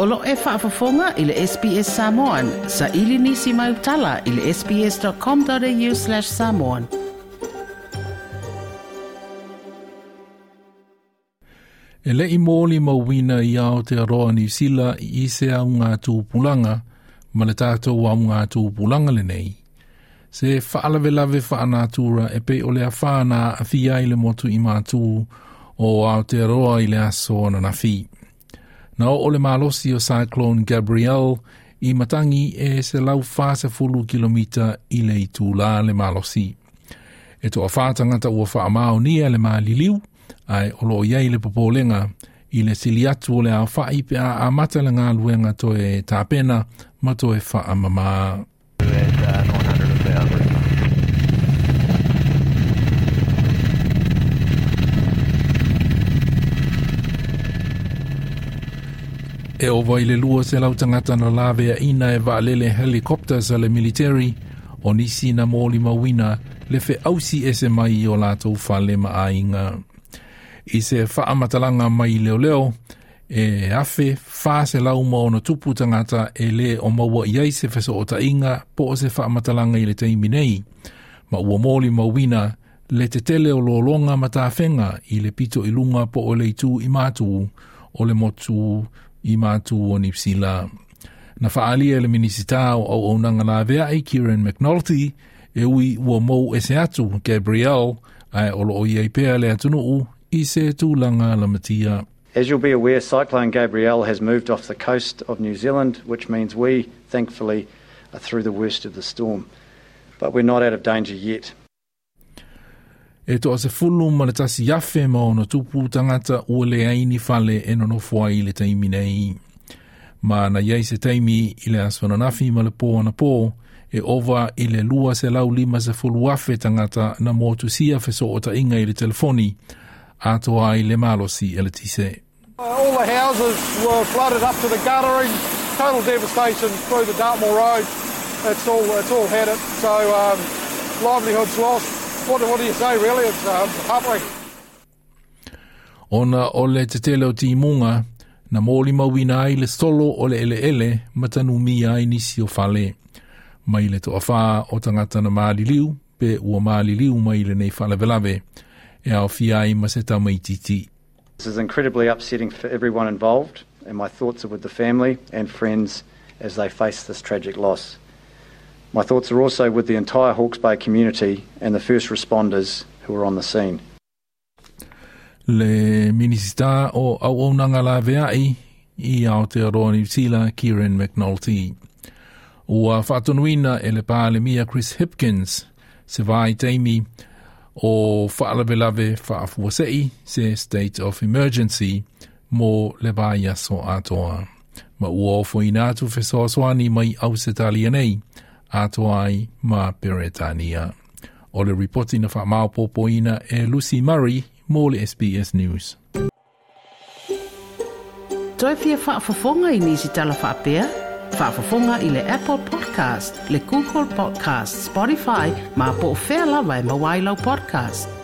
Olo e whaafafonga i le SPS Samoan. Sa ili nisi mai utala i le sps.com.au slash samoan. E le i mōli mawina i ao te aroa ni sila i ise a ngā tūpulanga, ma le tātou au ngā tūpulanga le nei. Se whaalawe lawe whaanātūra e pe o le a whaana a fiai le motu i mātū o Aotearoa i le aso na nafi na o ole malosi o Cyclone Gabriel i matangi e se lau fasa fulu kilomita i le itu la le malosi. E to a tau ua wha amao ni e le maliliu, ai olo o iei le popolenga i le sili atu o le au whai pe a amata le ngā luenga to e tāpena ma to e wha amamaa. E o vai le lua se lau tangata na lawe ina e wa lele helikopter sa le military, o nisi na mōli mawina le fe ausi ese mai i o lātou whale ma ainga. I se whaamatalanga mai leo leo, e afe fā se lau ma ona tupu tangata e le o maua i se fesa o inga po o se whaamatalanga i le teimi nei. Ma ua mōli mawina le te tele o lōlonga ma tāwhenga i le pito i lunga po o le i tū i mātū o le motu i ni psila. Na whaalia minisita o au au nanga vea i Kieran McNulty e ui ua mou atu Gabriel ai olo o iei pēa le se tūlanga la matia. As you'll be aware, Cyclone Gabrielle has moved off the coast of New Zealand, which means we, thankfully, are through the worst of the storm. But we're not out of danger yet. e toa se fulu ma le tasi yafe ma ona tupu tangata ua le aini fale e nono fua i le taimi nei. Ma na iai se taimi i le aswana nafi ma le pō ana pō e ova i le lua se lau lima se fulu afe tangata na motu sia fe so o ta inga i le telefoni a toa i le malosi e le tise. Uh, all the houses were flooded up to the guttering, total devastation through the Dartmoor Road. It's all, it's all had it, so um, livelihoods lost what, what do you say really? It's um, heartbreaking. Ona ole te te leo munga, na mōli mawina ai le solo ole ele ele matanu mi ai nisi o fale. Mai le to awha o tangata na maali liu, pe ua maali liu mai le nei fale velave, e ao fi ai maseta mai titi. This is incredibly upsetting for everyone involved, and my thoughts are with the family and friends as they face this tragic loss. My thoughts are also with the entire Hawke's Bay community and the first responders who were on the scene. Le minister o auaunanga la veai i Aotearoa New Zealand, Kieran McNulty. Ua whatunuina e le pāle mia Chris Hipkins, se vai teimi o whaalawelawe whaafuasei se State of Emergency mō le vai aso atoa. Ma ua ofo i nātu whesoasoani mai au se talia nei, atua ai ma Peretania. O le ripoti na wha maopopo ina e Lucy Murray, mō le SBS News. Toi pia whaafafonga i nisi tala whaapea? Whaafafonga i le Apple Podcast, le Google Podcast, Spotify, ma po o whea lawa e mawailau podcast.